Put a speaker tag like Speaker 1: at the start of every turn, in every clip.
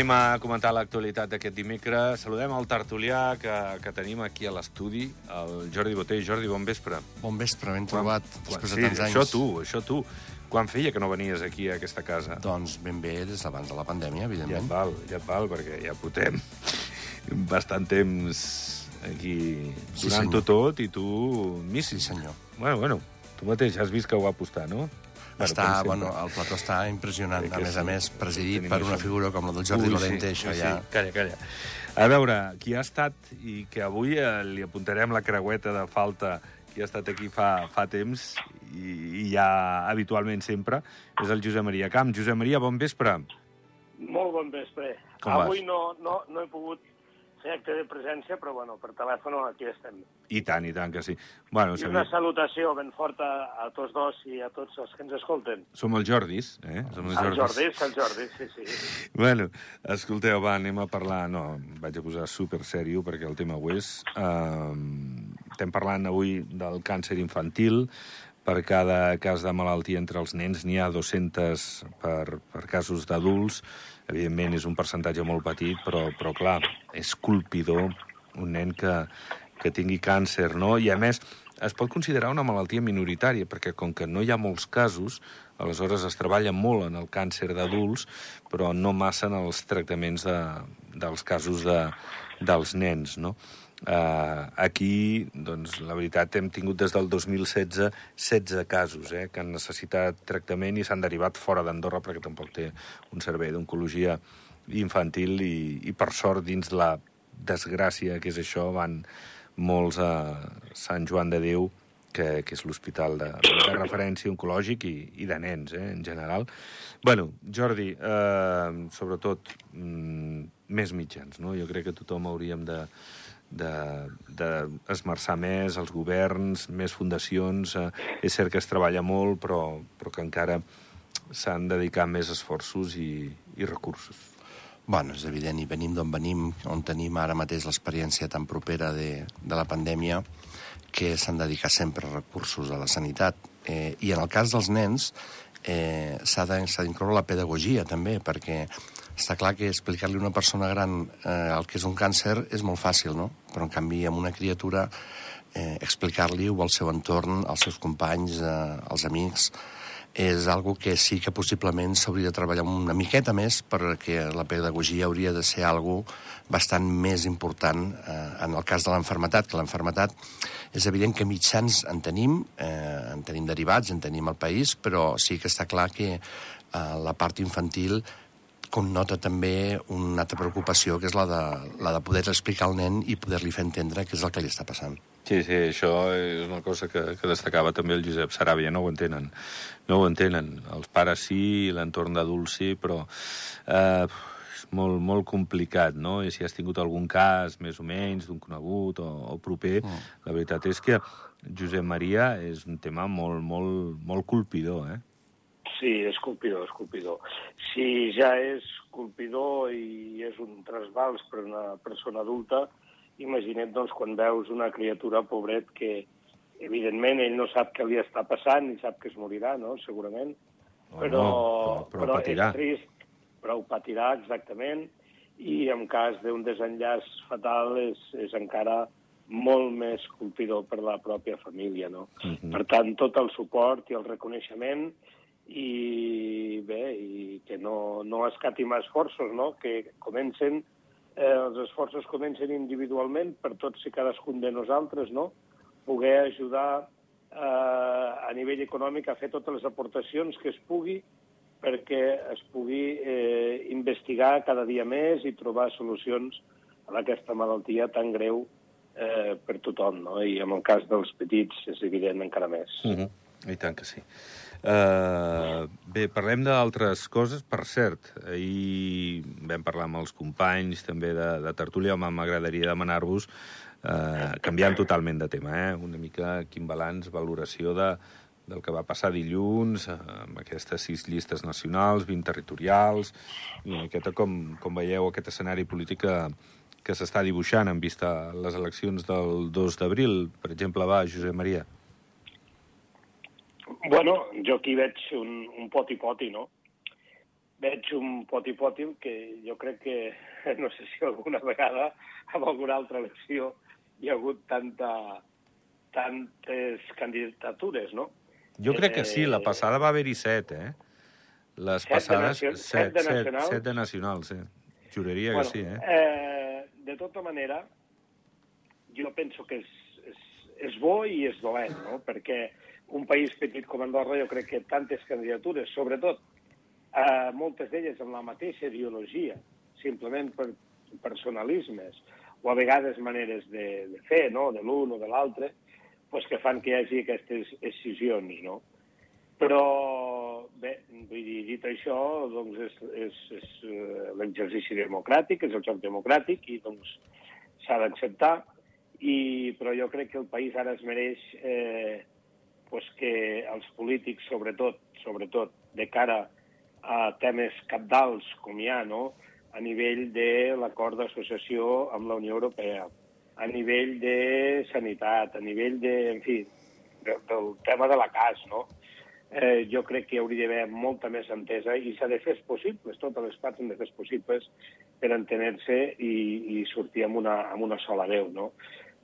Speaker 1: Anem a comentar l'actualitat d'aquest dimecres. Saludem el tertulià que, que tenim aquí a l'estudi, el Jordi Botell. Jordi, bon vespre.
Speaker 2: Bon vespre, ben trobat, després
Speaker 1: sí,
Speaker 2: de tants anys.
Speaker 1: això tu, això tu. Quan feia que no venies aquí a aquesta casa?
Speaker 2: Doncs ben bé des d'abans de la pandèmia,
Speaker 1: Ja et
Speaker 2: evidentment.
Speaker 1: val, ja et val, perquè ja portem bastant temps aquí
Speaker 2: Sí,
Speaker 1: donant-ho tot i tu... Missi.
Speaker 2: Sí, senyor.
Speaker 1: Bueno, bueno, tu mateix has vist que ho va apostar, no? Bueno,
Speaker 2: Està,
Speaker 1: sempre.
Speaker 2: bueno, el plató està impressionant,
Speaker 1: Crec
Speaker 2: a més
Speaker 1: sí.
Speaker 2: a més, presidit
Speaker 1: Tenim
Speaker 2: per una
Speaker 1: això.
Speaker 2: figura com la del Jordi
Speaker 1: Ui,
Speaker 2: Lorente,
Speaker 1: sí,
Speaker 2: això
Speaker 1: ui,
Speaker 2: ja...
Speaker 1: Sí. Calla, calla. A veure, qui ha estat i que avui eh, li apuntarem la creueta de falta qui ha estat aquí fa, fa temps i, i ja habitualment sempre, és el Josep Maria Camp. Josep Maria, bon vespre.
Speaker 3: Molt bon vespre.
Speaker 1: Com
Speaker 3: Avui
Speaker 1: vas?
Speaker 3: no, no, no he pogut fer acte de presència, però bueno, per telèfon aquí estem.
Speaker 1: I tant, i tant que sí. Bueno,
Speaker 3: I una salutació ben forta a tots dos i a tots els que ens escolten.
Speaker 1: Som els Jordis, eh? Som els
Speaker 3: El
Speaker 1: Jordis.
Speaker 3: Jordi, el Jordi, sí, sí.
Speaker 1: Bueno, escolteu, va, anem a parlar... No, vaig a posar super sèrio perquè el tema ho és. Um, estem parlant avui del càncer infantil. Per cada cas de malaltia entre els nens n'hi ha 200 per, per casos d'adults. Evidentment, és un percentatge molt petit, però, però clar, és colpidor un nen que, que tingui càncer, no? I, a més, es pot considerar una malaltia minoritària, perquè com que no hi ha molts casos, aleshores es treballa molt en el càncer d'adults, però no massa en els tractaments de, dels casos de, dels nens, no? Uh, aquí, doncs, la veritat, hem tingut des del 2016 16 casos eh, que han necessitat tractament i s'han derivat fora d'Andorra perquè tampoc té un servei d'oncologia infantil i, i, per sort, dins la desgràcia que és això, van molts a Sant Joan de Déu, que, que és l'hospital de, de referència oncològic i, i de nens, eh, en general. bueno, Jordi, eh, sobretot, mm, més mitjans, no? Jo crec que tothom hauríem de d'esmerçar de, de més, els governs, més fundacions. Eh, és cert que es treballa molt, però, però que encara s'han de dedicar més esforços i, i recursos.
Speaker 2: Bueno, és evident, i venim d'on venim, on tenim ara mateix l'experiència tan propera de, de la pandèmia, que s'han de dedicar sempre recursos a la sanitat. Eh, I en el cas dels nens eh, s'ha d'incloure la pedagogia, també, perquè està clar que explicar-li a una persona gran eh, el que és un càncer és molt fàcil, no? Però, en canvi, amb una criatura, eh, explicar-li-ho al seu entorn, als seus companys, eh, als amics, és algo que sí que possiblement s'hauria de treballar una miqueta més perquè la pedagogia hauria de ser algo bastant més important eh, en el cas de l'enfermetat, que l'enfermetat és evident que mitjans en tenim, eh, en tenim derivats, en tenim al país, però sí que està clar que eh, la part infantil connota també una altra preocupació, que és la de, la de poder explicar al nen i poder-li fer entendre què és el que li està passant.
Speaker 1: Sí, sí, això és una cosa que, que destacava també el Josep Saràbia, no ho entenen. No ho entenen. Els pares sí, l'entorn d'adults sí, però eh, és molt, molt complicat, no? I si has tingut algun cas, més o menys, d'un conegut o, o proper, mm. la veritat és que Josep Maria és un tema molt, molt, molt colpidor, eh?
Speaker 3: Sí, és colpidor, és colpidor. Si ja és colpidor i és un trasbals per una persona adulta, imagina't doncs, quan veus una criatura, pobret, que evidentment ell no sap què li està passant ni sap que es morirà, no?, segurament. Però,
Speaker 1: no, però- però patirà.
Speaker 3: és trist, però ho patirà exactament, i en cas d'un desenllaç fatal és, és encara molt més colpidor per la pròpia família, no?
Speaker 1: Mhm.
Speaker 3: Per tant, tot el suport i el reconeixement i bé, i que no, no escatimar esforços, no? que comencen, eh, els esforços comencen individualment per tots i cadascun de nosaltres, no? poder ajudar eh, a nivell econòmic a fer totes les aportacions que es pugui perquè es pugui eh, investigar cada dia més i trobar solucions a aquesta malaltia tan greu eh, per tothom, no? I en el cas dels petits és evident encara més.
Speaker 1: Uh -huh. I tant que sí. Uh, bé, parlem d'altres coses. Per cert, ahir vam parlar amb els companys també de, de Tertúlia. Home, m'agradaria demanar-vos, uh, canviant totalment de tema, eh? una mica quin balanç, valoració de, del que va passar dilluns, eh, amb aquestes sis llistes nacionals, 20 territorials, i una com, com veieu aquest escenari polític que, que s'està dibuixant en vista les eleccions del 2 d'abril. Per exemple, va, Josep Maria.
Speaker 3: Bueno, jo aquí veig un, un poti-poti, no? veig un poti-poti que jo crec que, no sé si alguna vegada, amb alguna altra elecció, hi ha hagut tanta, tantes candidatures, no?
Speaker 1: Jo crec que sí, la eh, passada va haver-hi set, eh? Les set passades...
Speaker 3: De set, set, de?
Speaker 1: Set, set de nacionals, sí. Juraria
Speaker 3: bueno,
Speaker 1: que sí, eh?
Speaker 3: eh? De tota manera, jo penso que és, és, és bo i és dolent, no? Perquè un país petit com Andorra, jo crec que tantes candidatures, sobretot eh, moltes d'elles amb la mateixa ideologia, simplement per personalismes, o a vegades maneres de, de fer, no?, de l'un o de l'altre, pues que fan que hi hagi aquestes excisions, no? Però, bé, vull dir, dit això, doncs és, és, és uh, l'exercici democràtic, és el joc democràtic, i doncs s'ha d'acceptar, i, però jo crec que el país ara es mereix eh, pues que els polítics, sobretot, sobretot de cara a temes capdals com hi ha, no?, a nivell de l'acord d'associació amb la Unió Europea, a nivell de sanitat, a nivell de, en fi, de, del tema de la CAS, no? Eh, jo crec que hi hauria d'haver molta més entesa i s'ha de fer possibles, totes les parts han de fer possibles per entener-se i, i sortir amb una, amb una sola veu, no?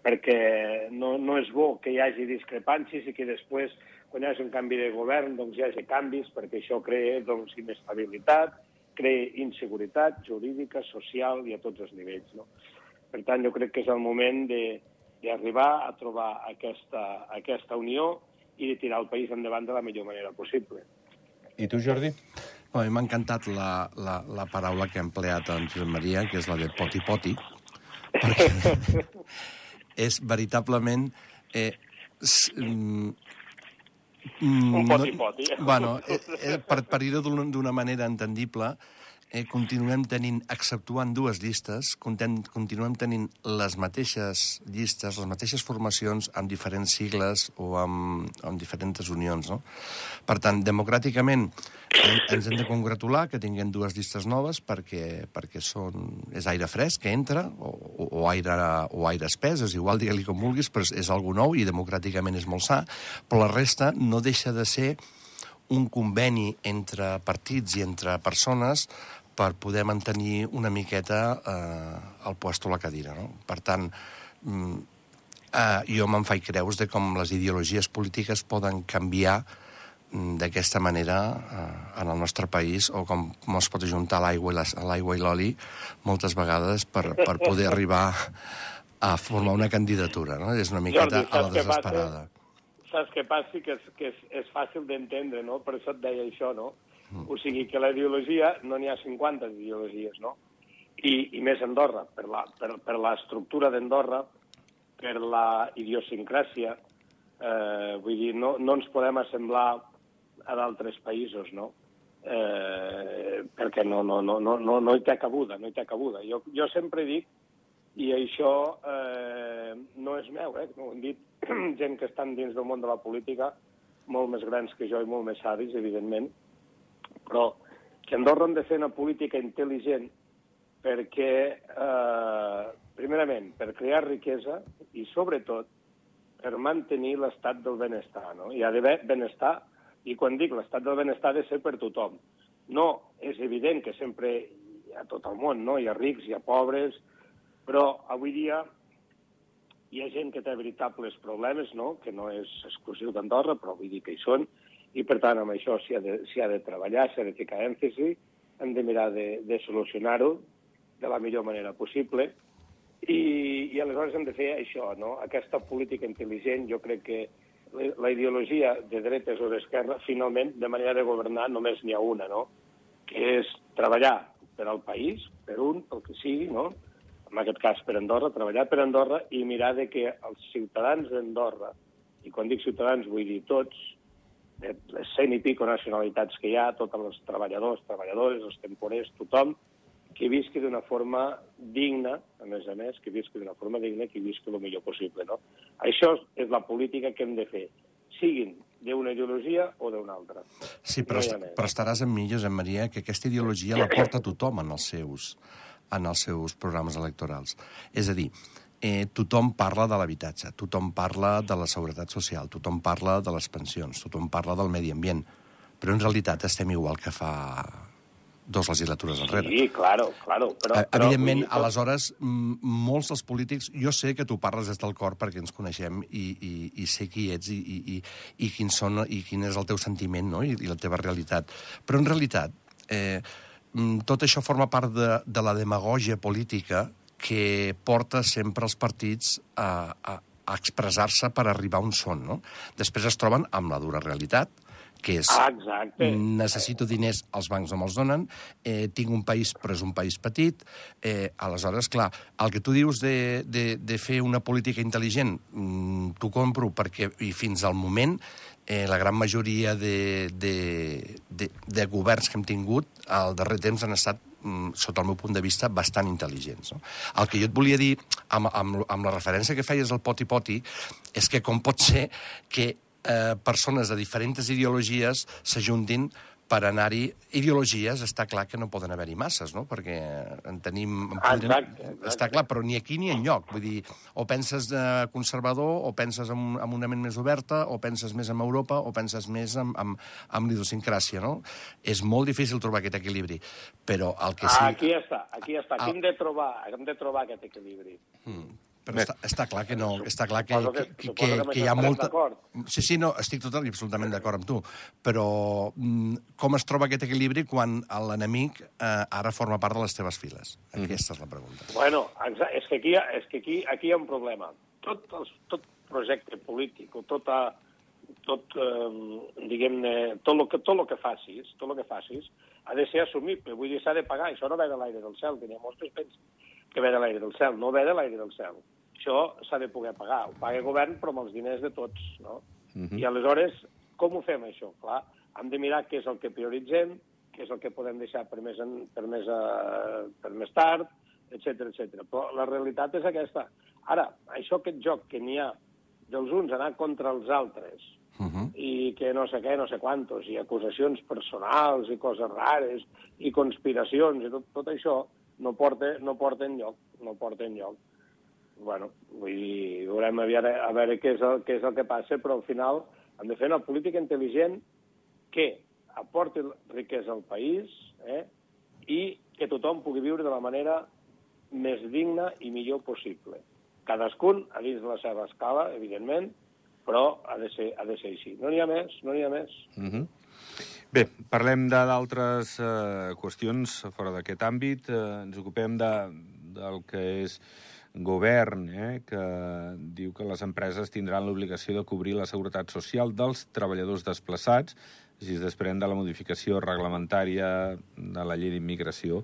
Speaker 3: Perquè no, no és bo que hi hagi discrepàncies i que després, quan hi hagi un canvi de govern, doncs hi hagi canvis, perquè això crea doncs, inestabilitat, crea inseguretat jurídica, social i a tots els nivells. No? Per tant, jo crec que és el moment d'arribar a trobar aquesta, aquesta unió i de tirar el país endavant de la millor manera possible.
Speaker 1: I tu, Jordi?
Speaker 2: a mi m'ha encantat la, la, la paraula que ha empleat en Josep Maria, que és la de poti-poti, perquè és veritablement... Eh,
Speaker 3: mm, un poti-poti.
Speaker 2: No, bueno, eh, eh, per, per dir-ho d'una manera entendible, eh, continuem tenint, exceptuant dues llistes, continuem tenint les mateixes llistes, les mateixes formacions amb diferents sigles o amb, amb diferents unions. No? Per tant, democràticament eh, ens hem de congratular que tinguem dues llistes noves perquè, perquè són, és aire fresc que entra o, o, aire, o aire espès, és igual, digue-li com vulguis, però és, és algo nou i democràticament és molt sa, però la resta no deixa de ser un conveni entre partits i entre persones per poder mantenir una miqueta eh, el puesto a la cadira. No? Per tant, mm, eh, jo me'n faig creus de com les ideologies polítiques poden canviar mm, d'aquesta manera eh, en el nostre país o com, com es pot ajuntar l'aigua i l'oli moltes vegades per, per poder arribar a formar una candidatura. No? És una miqueta Jordi, a la desesperada.
Speaker 3: Saps què passa? Que és, que és, és fàcil d'entendre, no? Per això et deia això, no? Mm. O sigui que la ideologia, no n'hi ha 50 ideologies, no? I, i més Andorra, per la, per, per l'estructura d'Andorra, per la idiosincràsia, eh, vull dir, no, no ens podem assemblar a d'altres països, no? Eh, perquè no, no, no, no, no, no hi té cabuda, no hi té cabuda. Jo, jo sempre dic, i això eh, no és meu, eh, ho han dit gent que estan dins del món de la política, molt més grans que jo i molt més savis, evidentment, però que Andorra hem de fer una política intel·ligent perquè, eh, primerament, per crear riquesa i, sobretot, per mantenir l'estat del benestar. No? Hi ha d'haver benestar, i quan dic l'estat del benestar ha de ser per tothom. No, és evident que sempre a tot el món, no? hi ha rics, hi ha pobres, però avui dia hi ha gent que té veritables problemes, no? que no és exclusiu d'Andorra, però vull dir que hi són, i per tant amb això s'hi ha, de, ha de treballar, s'ha de ficar èmfasi, hem de mirar de, de solucionar-ho de la millor manera possible i, i aleshores hem de fer això, no? aquesta política intel·ligent, jo crec que la ideologia de dretes o d'esquerra, finalment, de manera de governar, només n'hi ha una, no? que és treballar per al país, per un, pel que sigui, no? En aquest cas per Andorra, treballar per Andorra i mirar de que els ciutadans d'Andorra, i quan dic ciutadans vull dir tots, de les cent i pico nacionalitats que hi ha, tots els treballadors, treballadores, els temporers, tothom, que visqui d'una forma digna, a més a més, que visqui d'una forma digna, que visqui el millor possible. No? Això és la política que hem de fer, siguin d'una ideologia o d'una altra.
Speaker 2: Sí, però, no est però estaràs amb mi, Josep Maria, que aquesta ideologia la porta tothom en els seus, en els seus programes electorals. És a dir, eh, tothom parla de l'habitatge, tothom parla de la seguretat social, tothom parla de les pensions, tothom parla del medi ambient, però en realitat estem igual que fa dos legislatures enrere.
Speaker 3: Sí, claro, claro. Però,
Speaker 2: Eh,
Speaker 3: però,
Speaker 2: Evidentment,
Speaker 3: tot-
Speaker 2: aleshores, molts dels polítics... Jo sé que tu parles des del cor perquè ens coneixem i, i, i sé qui ets i, i, i, i, quin són, i quin és el teu sentiment no? I, i la teva realitat. Però, en realitat, eh, tot això forma part de, de la demagògia política que porta sempre els partits a, a, a expressar-se per arribar on són. No? Després es troben amb la dura realitat, que és
Speaker 3: Ah, exacte.
Speaker 2: necessito diners, els bancs no me'ls donen, eh, tinc un país però és un país petit, eh, aleshores, clar, el que tu dius de, de, de fer una política intel·ligent, mm, t'ho compro perquè i fins al moment eh, la gran majoria de, de, de, de governs que hem tingut al darrer temps han estat mm, sota el meu punt de vista, bastant intel·ligents. No? El que jo et volia dir, amb, amb, amb la referència que feies al poti-poti, és que com pot ser que eh, persones de diferents ideologies s'ajuntin per anar-hi... Ideologies, està clar que no poden haver-hi masses, no? Perquè en tenim... en
Speaker 3: Ah,
Speaker 2: podríem-
Speaker 3: exacte, exacte.
Speaker 2: Està clar, però ni aquí ni enlloc. Vull dir, o penses de conservador, o penses amb, una ment més oberta, o penses més en Europa, o penses més amb, amb, amb l'idiosincràsia, no? És molt difícil trobar aquest equilibri, però el que sí...
Speaker 3: Ah, aquí està, aquí està. Aquí
Speaker 2: Ah.
Speaker 3: hem de trobar, hem de trobar aquest equilibri.
Speaker 2: Però està, està clar que no, està clar que, que,
Speaker 3: que-
Speaker 2: que, que, hi ha molta... Sí, sí, no, estic totalment i absolutament d'acord amb tu, però mm, com es troba aquest equilibri quan l'enemic eh, ara forma part de les teves files? Aquesta és la pregunta.
Speaker 3: Bueno, és que aquí, és que aquí, aquí hi ha un problema. Tot, els, tot projecte polític o tota, tot, eh, diguem-ne, tot el que, tot lo que facis, tot el que facis, ha de ser assumible. Vull dir, s'ha de pagar. Això no ve de l'aire del cel, que n'hi ha molts que es pensen que ve de l'aire del cel. No ve de l'aire del cel. Això s'ha de poder pagar. Ho paga el govern, però amb els diners de tots, no? I aleshores, com ho fem, això? Clar, hem de mirar què és el que prioritzem, què és el que podem deixar per més, en, per més, uh, per més tard, etc etc. Però la realitat és aquesta. Ara, això, aquest joc que n'hi ha dels uns anar contra els altres,
Speaker 2: Uh -huh.
Speaker 3: i que no sé què, no sé quantos, i acusacions personals i coses rares, i conspiracions, i tot, tot això no porta, no porta enlloc, no porta enlloc. Bueno, vull dir, veurem a veure, a veure què, és el, què és el que passa, però al final hem de fer una política intel·ligent que aporti riquesa al país eh, i que tothom pugui viure de la manera més digna i millor possible. Cadascun a dins de la seva escala, evidentment, però ha de ser, ha de ser així. No n'hi ha més, no n'hi ha més.
Speaker 1: Mm -hmm. Bé, parlem d'altres eh, qüestions fora d'aquest àmbit. Eh, ens ocupem de, del que és govern, eh, que diu que les empreses tindran l'obligació de cobrir la seguretat social dels treballadors desplaçats, així es desprèn de la modificació reglamentària de la llei d'immigració,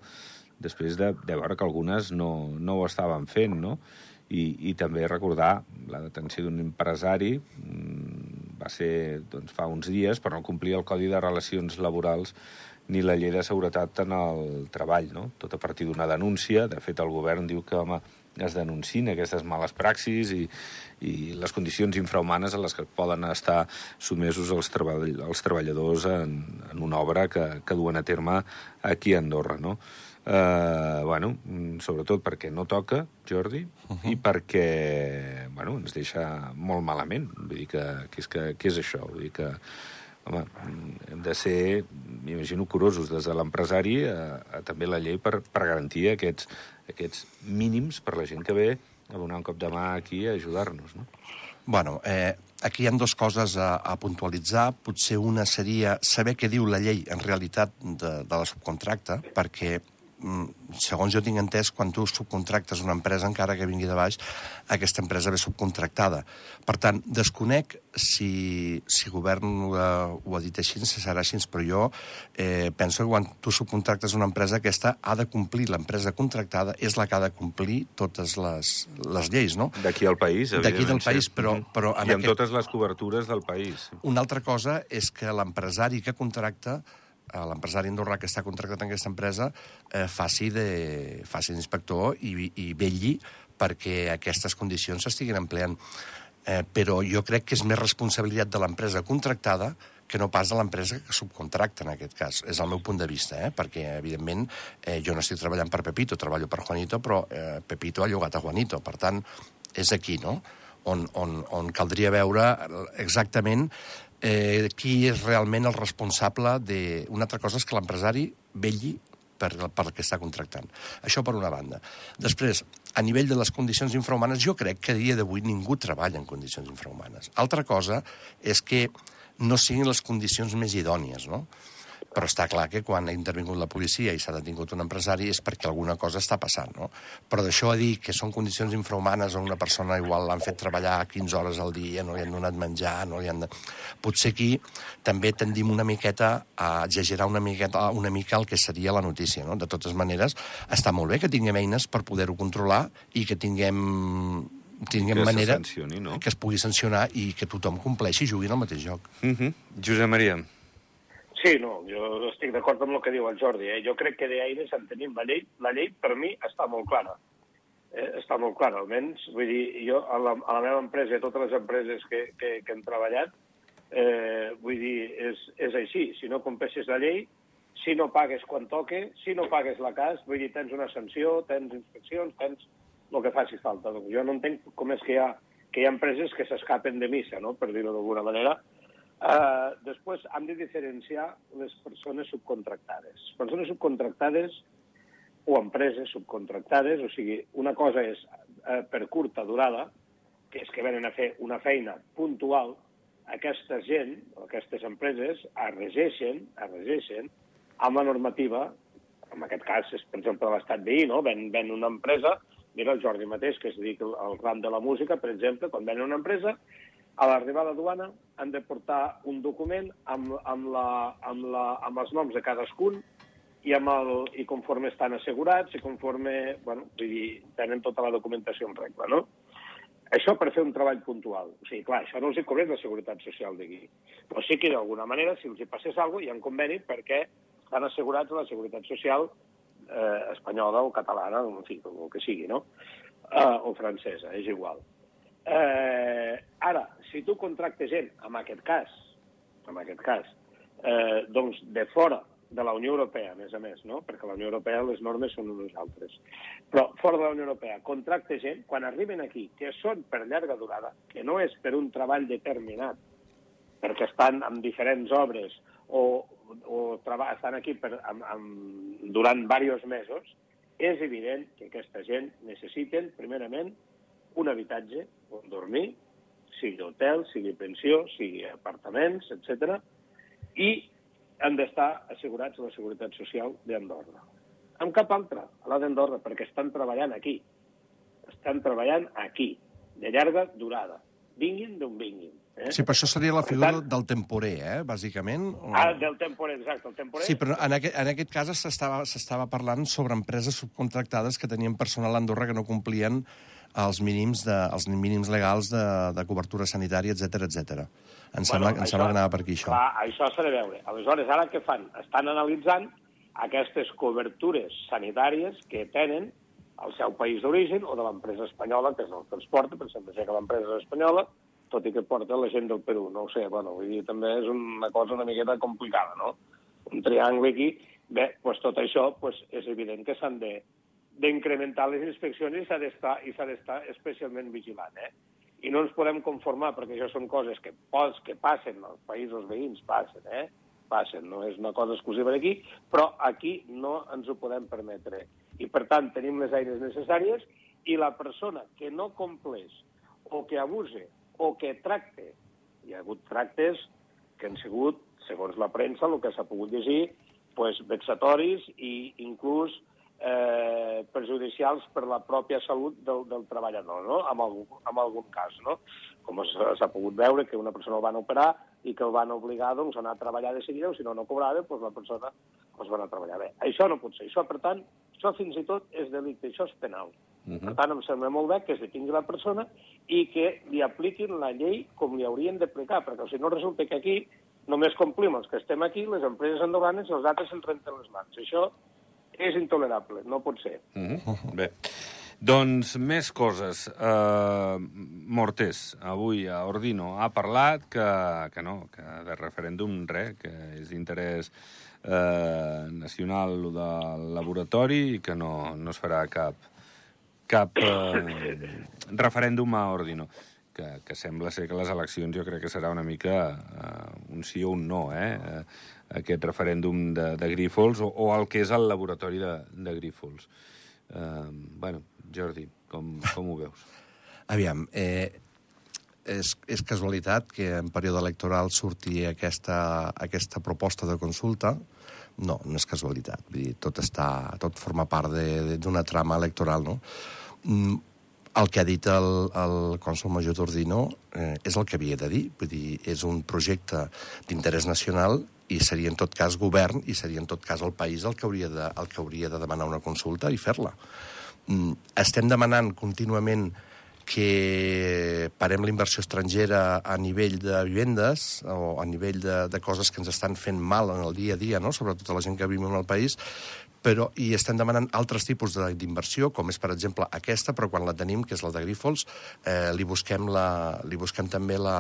Speaker 1: després de, de veure que algunes no, no ho estaven fent, no? I, i també recordar la detenció d'un empresari mm, va ser doncs, fa uns dies per no complir el Codi de Relacions Laborals ni la llei de seguretat en el treball, no? tot a partir d'una denúncia. De fet, el govern diu que home, es denunciïn aquestes males praxis i, i les condicions infrahumanes a les que poden estar sotmesos els, treball, els treballadors en, en una obra que, que duen a terme aquí a Andorra. No? Uh, bueno, sobretot perquè no toca, Jordi, uh -huh. i perquè bueno, ens deixa molt malament. Vull dir que, que, és, que, que és això? Vull dir que home, hem de ser, m'imagino, curosos des de l'empresari a, a també la llei per, per garantir aquests, aquests mínims per la gent que ve a donar un cop de mà aquí a ajudar-nos, no?
Speaker 2: Bueno, eh, aquí hi ha dues coses a, a puntualitzar. Potser una seria saber què diu la llei en realitat de, de la subcontracta, perquè segons jo tinc entès, quan tu subcontractes una empresa, encara que vingui de baix, aquesta empresa ve subcontractada. Per tant, desconec si, si govern ho ha, ho ha dit així, si serà així, però jo eh, penso que quan tu subcontractes una empresa, aquesta ha de complir, l'empresa contractada és la que ha de complir totes les, les lleis, no?
Speaker 1: D'aquí al país,
Speaker 2: D'aquí del
Speaker 1: evidentment,
Speaker 2: país, però- però en
Speaker 1: I amb
Speaker 2: aquest-
Speaker 1: totes les cobertures del país.
Speaker 2: Una altra cosa és que l'empresari que contracta l'empresari andorrà que està contractat en aquesta empresa eh, faci de- faci d'inspector i, i vetlli perquè aquestes condicions s'estiguin empleant. Eh, però jo crec que és més responsabilitat de l'empresa contractada que no pas de l'empresa que subcontracta, en aquest cas. És el meu punt de vista, eh? perquè, evidentment, eh, jo no estic treballant per Pepito, treballo per Juanito, però eh, Pepito ha llogat a Juanito. Per tant, és aquí, no?, on, on, on caldria veure exactament eh, qui és realment el responsable de... Una altra cosa és que l'empresari velli per, per que està contractant. Això per una banda. Després, a nivell de les condicions infrahumanes, jo crec que a dia d'avui ningú treballa en condicions infrahumanes. Altra cosa és que no siguin les condicions més idònies, no? Però està clar que quan ha intervingut la policia i s'ha detingut un empresari és perquè alguna cosa està passant, no? Però d'això a dir que són condicions infrahumanes on una persona igual l'han fet treballar 15 hores al dia, no li han donat menjar, no li han... De... Potser aquí també tendim una miqueta a exagerar una miqueta una mica el que seria la notícia, no? De totes maneres, està molt bé que tinguem eines per poder-ho controlar i que tinguem tinguem
Speaker 1: Que
Speaker 2: manera
Speaker 1: no?
Speaker 2: que es pugui sancionar i que tothom compleixi i jugui en el mateix joc.
Speaker 1: Uh -huh. Josep Maria.
Speaker 3: Sí, no, jo estic d'acord amb el que diu el Jordi. Eh? Jo crec que d'eines en tenim la llei. La llei, per mi, està molt clara. Eh? Està molt clara, almenys. Vull dir, jo a la, a la meva empresa i a totes les empreses que, que, que hem treballat, eh, vull dir, és, és així. Si no compleixes la llei, si no pagues quan toque, si no pagues la cas, vull dir, tens una sanció, tens inspeccions, tens el que faci falta. Doncs jo no entenc com és que hi ha, que hi ha empreses que s'escapen de missa, no? per dir-ho d'alguna manera. Uh, després hem de diferenciar les persones subcontractades. Persones subcontractades o empreses subcontractades, o sigui, una cosa és uh, per curta durada, que és que venen a fer una feina puntual, aquesta gent, aquestes empreses, es regeixen, es regeixen amb la normativa, en aquest cas és, per exemple, l'estat veí, no? Ven, ven una empresa, mira el Jordi mateix, que es dedica al ram de la música, per exemple, quan ven una empresa, a l'arribar a la duana han de portar un document amb, amb, la, amb, la, amb els noms de cadascun i, amb el, i conforme estan assegurats i conforme, bueno, vull dir, tenen tota la documentació en regla, no? Això per fer un treball puntual. O sigui, clar, això no els hi cobreix la Seguretat Social d'aquí. Però sí que, d'alguna manera, si els hi passés alguna cosa, hi ha un conveni perquè estan assegurats la Seguretat Social eh, espanyola o catalana, en fi, com el que sigui, no? Eh, o francesa, és igual. Eh, ara, si tu contractes gent, en aquest cas, en aquest cas, eh, doncs de fora de la Unió Europea, a més a més, no? perquè la Unió Europea les normes són unes altres. Però fora de la Unió Europea, contracte gent, quan arriben aquí, que són per llarga durada, que no és per un treball determinat, perquè estan en diferents obres o, o treba, estan aquí per, amb, amb, durant diversos mesos, és evident que aquesta gent necessiten, primerament, un habitatge on dormir, sigui hotel, sigui pensió, sigui apartaments, etc. i han d'estar assegurats a la Seguretat Social d'Andorra. Amb cap altra, a la d'Andorra, perquè estan treballant aquí. Estan treballant aquí, de llarga durada. Vinguin d'on vinguin. Eh?
Speaker 2: Sí, però això seria la
Speaker 3: Per
Speaker 2: figura
Speaker 3: tant-
Speaker 2: del temporer, eh, bàsicament. O...
Speaker 3: Ah, del temporer, exacte. El temporer...
Speaker 2: Sí, però en aquest, en aquest cas s'estava parlant sobre empreses subcontractades que tenien personal a Andorra que no complien els mínims, de, els mínims legals de, de cobertura sanitària, etc etc. Em sembla, em sembla que anava per aquí, això.
Speaker 3: Clar, això s'ha de veure. Aleshores, ara què fan? Estan analitzant aquestes cobertures sanitàries que tenen al seu país d'origen o de l'empresa espanyola, que és el que els porta, per exemple, sé que l'empresa és espanyola, tot i que porta la gent del Perú, no ho sé, bueno, vull dir, també és una cosa una miqueta complicada, no? Un triangle aquí. Bé, doncs tot això doncs és evident que s'han de d'incrementar les inspeccions i s'ha d'estar especialment vigilant, eh? I no ens podem conformar, perquè això són coses que, pos, que passen als països veïns, passen, eh? Passen, no és una cosa exclusiva d'aquí, però aquí no ens ho podem permetre. I, per tant, tenim les eines necessàries i la persona que no compleix o que abuse o que tracte, hi ha hagut tractes que han sigut, segons la premsa, el que s'ha pogut llegir, pues, vexatoris i inclús eh, perjudicials per la pròpia salut del, del treballador, no? en, algun, en algun cas. No? Com s'ha pogut veure que una persona el van operar i que el van obligar doncs, a anar a treballar de seguida, o si no, no cobrava, doncs la persona doncs, va anar a treballar. Bé, això no pot ser. Això, per tant, això fins i tot és delicte, això és penal. Uh -huh. Per tant, em sembla molt bé que es detingui la persona i que li apliquin la llei com li haurien d'aplicar, perquè si no resulta que aquí només complim els que estem aquí, les empreses andorranes i els altres se'ns renten les mans. Això és intolerable, no pot ser.
Speaker 1: Mm -hmm. Bé. Doncs més coses. Uh, Mortés, avui a Ordino ha parlat que, que no, que de referèndum res, que és d'interès uh, nacional lo del laboratori i que no, no es farà cap, cap uh, referèndum a Ordino. que, que sembla ser que les eleccions jo crec que serà una mica uh, un sí o un no, eh? Uh, aquest referèndum de, de Grífols o, o el que és el laboratori de, de Grífols. Uh, bueno, Jordi, com, com ho veus?
Speaker 2: Aviam, eh, és, és casualitat que en període electoral surti aquesta, aquesta proposta de consulta. No, no és casualitat. Vull dir, tot, està, tot forma part d'una trama electoral, no? Mm, el que ha dit el, el cònsul major Tordino eh, és el que havia de dir. Vull dir, és un projecte d'interès nacional i seria en tot cas govern i seria en tot cas el país el que hauria de, el que hauria de demanar una consulta i fer-la. Mm, estem demanant contínuament que parem la inversió estrangera a nivell de vivendes o a nivell de, de coses que ens estan fent mal en el dia a dia, no? sobretot a la gent que vivim en el país, però i estem demanant altres tipus d'inversió, com és, per exemple, aquesta, però quan la tenim, que és la de Grífols, eh, li, busquem la, li busquem també la,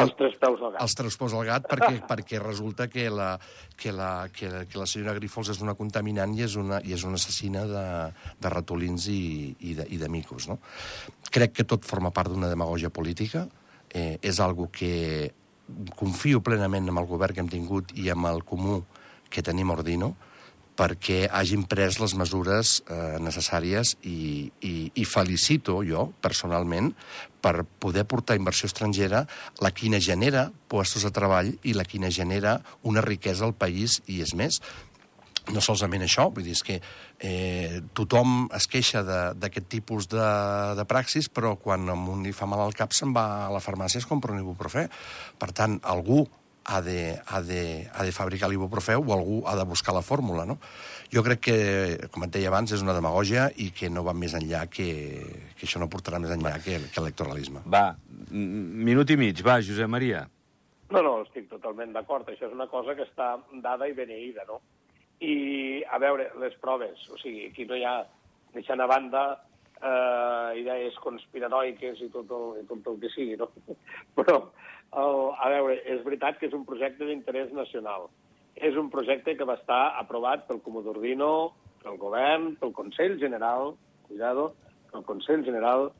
Speaker 3: els tres peus al gat.
Speaker 2: Els tres peus al gat, perquè, perquè resulta que la, que, la, que, la, que la senyora Grífols és una contaminant i és una, i és una assassina de, de ratolins i, i, de, i de micos. No? Crec que tot forma part d'una demagogia política. Eh, és algo que confio plenament en el govern que hem tingut i amb el comú que tenim Ordino, perquè hagin pres les mesures eh, necessàries i, i, i felicito jo, personalment, per poder portar inversió estrangera, la quina genera puestos de treball i la quina genera una riquesa al país, i és més, no solament això, vull dir, és que eh, tothom es queixa d'aquest tipus de, de praxis, però quan a un li fa mal al cap se'n va a la farmàcia i es compra un ibuprofè. Per tant, algú ha de, ha de, ha de fabricar l'ibuprofeu o algú ha de buscar la fórmula, no? Jo crec que, com et deia abans, és una demagogia i que no va més enllà que, que això no portarà més enllà que, que electoralisme.
Speaker 1: Va, minut i mig, va, Josep Maria.
Speaker 3: No, no, estic totalment d'acord. Això és una cosa que està dada i beneïda, no? I, a veure, les proves, o sigui, aquí no hi ha, deixant a banda eh, idees conspiranoiques i tot el, i tot el que sigui, no? Però el, a veure, és veritat que és un projecte d'interès nacional. És un projecte que va estar aprovat pel Comú d'Ordino, pel govern, pel Consell General, cuidado, pel Consell General,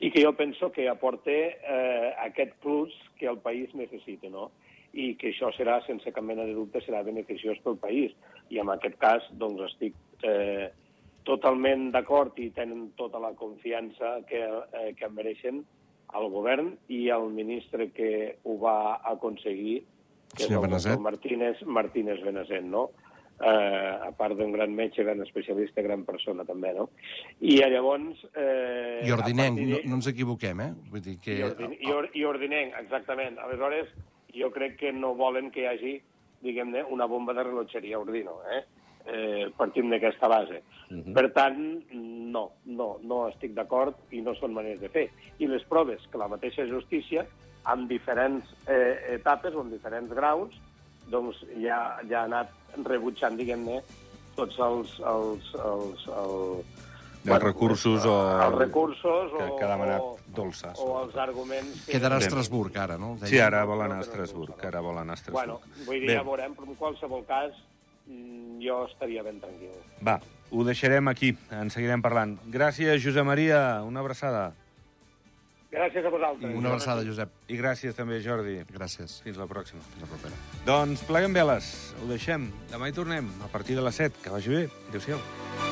Speaker 3: i que jo penso que aporta eh, aquest plus que el país necessita, no? i que això serà, sense cap mena de dubte, serà beneficiós pel país. I en aquest cas, doncs, estic eh, totalment d'acord i tenen tota la confiança que, eh, que mereixen al govern i al ministre que ho va aconseguir, que
Speaker 2: Senyor
Speaker 3: és el Martínez, Martínez Benazet, no? Eh, a part d'un gran metge, gran especialista, gran persona també, no? I llavors... Eh,
Speaker 2: I ordinenc, de... no, no ens equivoquem, eh? Vull dir que...
Speaker 3: I, ordin... I, or... I ordinenc, exactament. Aleshores, jo crec que no volen que hi hagi, diguem-ne, una bomba de rellotgeria ordino, eh? Eh, partim d'aquesta base. Uh mhm. -huh. Per tant, no, no, no estic d'acord i no són maneres de fer. I les proves que la mateixa justícia, amb diferents eh, etapes o en diferents graus, doncs ja, ja ha anat rebutjant, diguem-ne, tots els, els, els, els,
Speaker 1: bueno, els recursos o...
Speaker 3: Els recursos
Speaker 1: que,
Speaker 3: o...
Speaker 1: que ha demanat dolces.
Speaker 3: O els arguments... Que...
Speaker 2: Quedarà a Estrasburg, ara, no?
Speaker 1: Sí, ara vol anar a Estrasburg, ara vol anar a Estrasburg.
Speaker 3: Bueno, vull dir, Bé. ja veurem, però en qualsevol cas jo estaria ben tranquil.
Speaker 1: Va, ho deixarem aquí, en seguirem parlant. Gràcies, Josep Maria, una abraçada.
Speaker 3: Gràcies a vosaltres.
Speaker 2: Una abraçada, Josep.
Speaker 1: I gràcies també, Jordi.
Speaker 2: Gràcies.
Speaker 1: Fins la pròxima.
Speaker 2: Fins la propera.
Speaker 1: Doncs pleguem veles, ho deixem. Demà hi tornem, a partir de les 7. Que vagi bé. Adéu-siau.